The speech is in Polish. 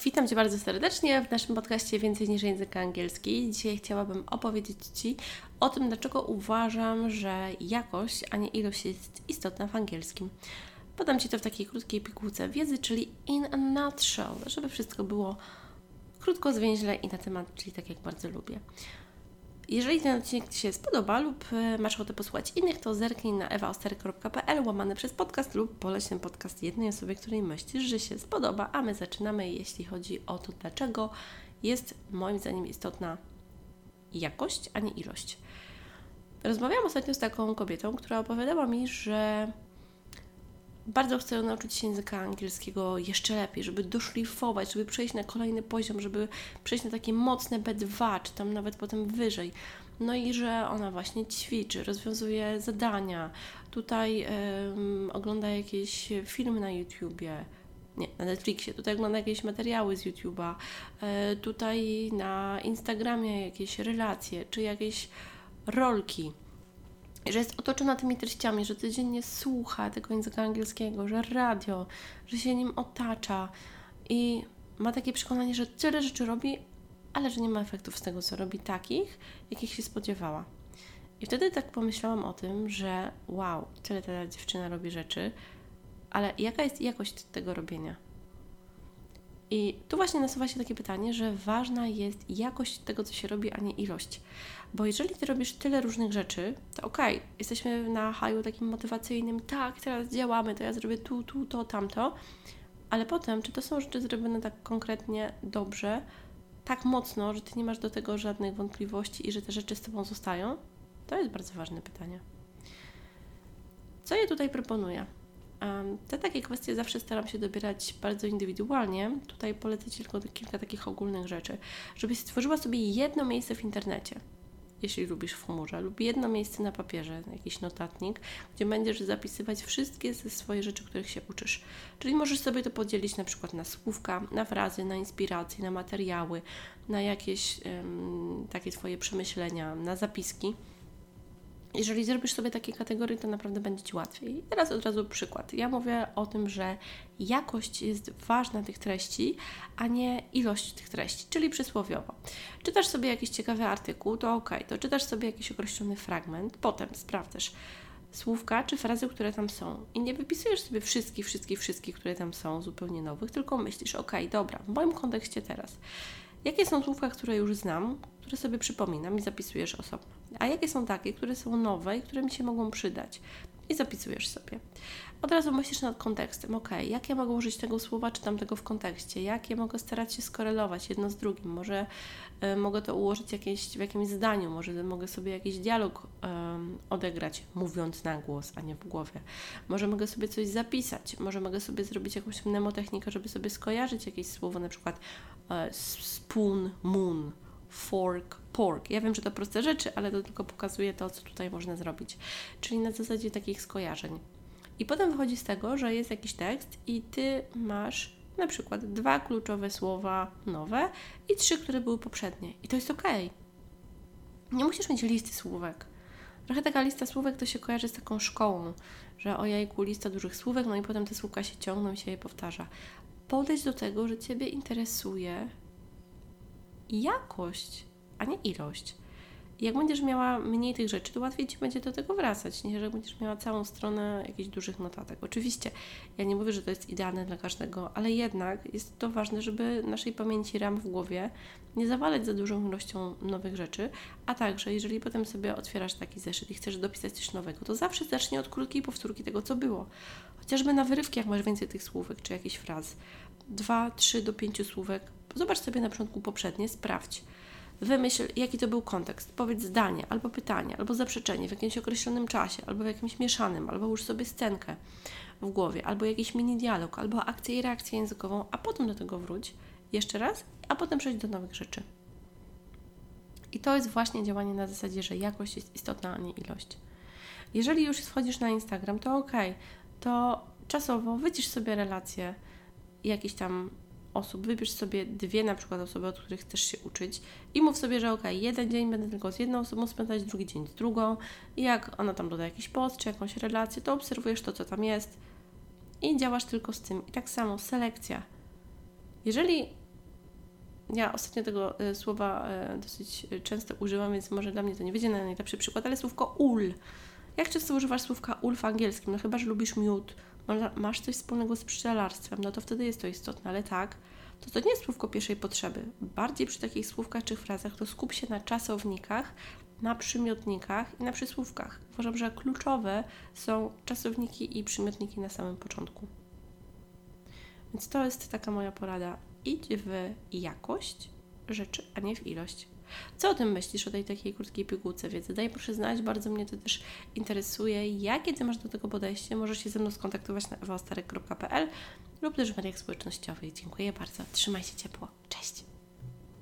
Witam Cię bardzo serdecznie w naszym podcaście Więcej niż język angielski. Dzisiaj chciałabym opowiedzieć Ci o tym, dlaczego uważam, że jakość, a nie ilość jest istotna w angielskim. Podam Ci to w takiej krótkiej pigułce wiedzy, czyli in a nutshell, żeby wszystko było krótko, zwięźle i na temat, czyli tak jak bardzo lubię. Jeżeli ten odcinek Ci się spodoba lub e, masz ochotę posłuchać innych, to zerknij na ewaostery.pl łamane przez podcast lub poleć ten podcast jednej osobie, której myślisz, że się spodoba, a my zaczynamy, jeśli chodzi o to, dlaczego jest moim zdaniem istotna jakość, a nie ilość. Rozmawiałam ostatnio z taką kobietą, która opowiadała mi, że bardzo chcę nauczyć się języka angielskiego jeszcze lepiej, żeby doszlifować, żeby przejść na kolejny poziom, żeby przejść na takie mocne B2, czy tam nawet potem wyżej. No i że ona właśnie ćwiczy, rozwiązuje zadania, tutaj ogląda jakieś filmy na YouTubie, nie, na Netflixie, tutaj ogląda jakieś materiały z YouTube'a, e, tutaj na Instagramie jakieś relacje, czy jakieś rolki że jest otoczona tymi treściami, że codziennie słucha tego języka angielskiego, że radio, że się nim otacza i ma takie przekonanie, że tyle rzeczy robi, ale że nie ma efektów z tego, co robi, takich, jakich się spodziewała. I wtedy tak pomyślałam o tym, że wow, tyle ta dziewczyna robi rzeczy, ale jaka jest jakość tego robienia? I tu właśnie nasuwa się takie pytanie, że ważna jest jakość tego, co się robi, a nie ilość. Bo jeżeli ty robisz tyle różnych rzeczy, to okej, okay, jesteśmy na haju takim motywacyjnym, tak, teraz działamy, to ja zrobię tu, tu, to, tamto, ale potem, czy to są rzeczy zrobione tak konkretnie dobrze, tak mocno, że ty nie masz do tego żadnych wątpliwości i że te rzeczy z tobą zostają? To jest bardzo ważne pytanie. Co ja tutaj proponuję? Te takie kwestie zawsze staram się dobierać bardzo indywidualnie. Tutaj polecę Ci tylko kilka takich ogólnych rzeczy, żebyś stworzyła sobie jedno miejsce w internecie, jeśli lubisz w chmurze, lub jedno miejsce na papierze, jakiś notatnik, gdzie będziesz zapisywać wszystkie ze swoje rzeczy, których się uczysz. Czyli możesz sobie to podzielić na przykład na słówka, na frazy, na inspiracje, na materiały, na jakieś um, takie Twoje przemyślenia, na zapiski. Jeżeli zrobisz sobie takie kategorie, to naprawdę będzie Ci łatwiej. I teraz od razu przykład. Ja mówię o tym, że jakość jest ważna tych treści, a nie ilość tych treści, czyli przysłowiowo. Czytasz sobie jakiś ciekawy artykuł, to ok, to czytasz sobie jakiś określony fragment, potem sprawdzasz słówka czy frazy, które tam są. I nie wypisujesz sobie wszystkich, wszystkich, wszystkich, które tam są, zupełnie nowych, tylko myślisz, ok, dobra, w moim kontekście teraz. Jakie są słówka, które już znam, które sobie przypominam i zapisujesz osobno? A jakie są takie, które są nowe i które mi się mogą przydać? I zapisujesz sobie. Od razu myślisz nad kontekstem, ok, jak ja mogę użyć tego słowa czy tamtego w kontekście, jak ja mogę starać się skorelować jedno z drugim, może y, mogę to ułożyć jakieś, w jakimś zdaniu, może mogę sobie jakiś dialog y, odegrać, mówiąc na głos, a nie w głowie. Może mogę sobie coś zapisać, może mogę sobie zrobić jakąś mnemotechnikę, żeby sobie skojarzyć jakieś słowo, na przykład y, spoon, moon, fork, pork. Ja wiem, że to proste rzeczy, ale to tylko pokazuje to, co tutaj można zrobić. Czyli na zasadzie takich skojarzeń. I potem wychodzi z tego, że jest jakiś tekst i ty masz na przykład dwa kluczowe słowa nowe i trzy, które były poprzednie. I to jest ok. Nie musisz mieć listy słówek. Trochę taka lista słówek to się kojarzy z taką szkołą, że ojejku, lista dużych słówek, no i potem te słówka się ciągną i się je powtarza. Podejdź do tego, że Ciebie interesuje jakość, a nie ilość. Jak będziesz miała mniej tych rzeczy, to łatwiej Ci będzie do tego wracać, niż jak będziesz miała całą stronę jakichś dużych notatek. Oczywiście, ja nie mówię, że to jest idealne dla każdego, ale jednak jest to ważne, żeby naszej pamięci ram w głowie nie zawalać za dużą ilością nowych rzeczy, a także, jeżeli potem sobie otwierasz taki zeszyt i chcesz dopisać coś nowego, to zawsze zacznij od krótkiej powtórki tego, co było. Chociażby na wyrywki, jak masz więcej tych słówek czy jakichś fraz. Dwa, trzy do pięciu słówek. Zobacz sobie na początku poprzednie, sprawdź Wymyśl, jaki to był kontekst. Powiedz zdanie, albo pytanie, albo zaprzeczenie w jakimś określonym czasie, albo w jakimś mieszanym, albo już sobie scenkę w głowie, albo jakiś mini dialog, albo akcję i reakcję językową, a potem do tego wróć jeszcze raz, a potem przejść do nowych rzeczy. I to jest właśnie działanie na zasadzie, że jakość jest istotna, a nie ilość. Jeżeli już wchodzisz na Instagram, to ok, to czasowo wycisz sobie relacje, jakieś tam osób, wybierz sobie dwie na przykład osoby, od których chcesz się uczyć i mów sobie, że ok, jeden dzień będę tylko z jedną osobą spędzać, drugi dzień z drugą i jak ona tam doda jakiś post czy jakąś relację, to obserwujesz to, co tam jest i działasz tylko z tym. I tak samo selekcja. Jeżeli Ja ostatnio tego e, słowa e, dosyć często używam, więc może dla mnie to nie będzie na najlepszy przykład, ale słówko ul. Jak często używasz słówka ul w angielskim? No chyba, że lubisz miód, masz coś wspólnego z pszczelarstwem, no to wtedy jest to istotne, ale tak, to to nie jest słówko pierwszej potrzeby. Bardziej przy takich słówkach czy frazach to skup się na czasownikach, na przymiotnikach i na przysłówkach. Uważam, że kluczowe są czasowniki i przymiotniki na samym początku. Więc to jest taka moja porada. Idź w jakość rzeczy, a nie w ilość. Co o tym myślisz, o tej takiej krótkiej pigułce wiedzy? Daj proszę znać, bardzo mnie to też interesuje. Jakie Ty masz do tego podejście? Możesz się ze mną skontaktować na ewostarek.pl lub też w mediach społecznościowych. Dziękuję bardzo. Trzymaj się ciepło. Cześć!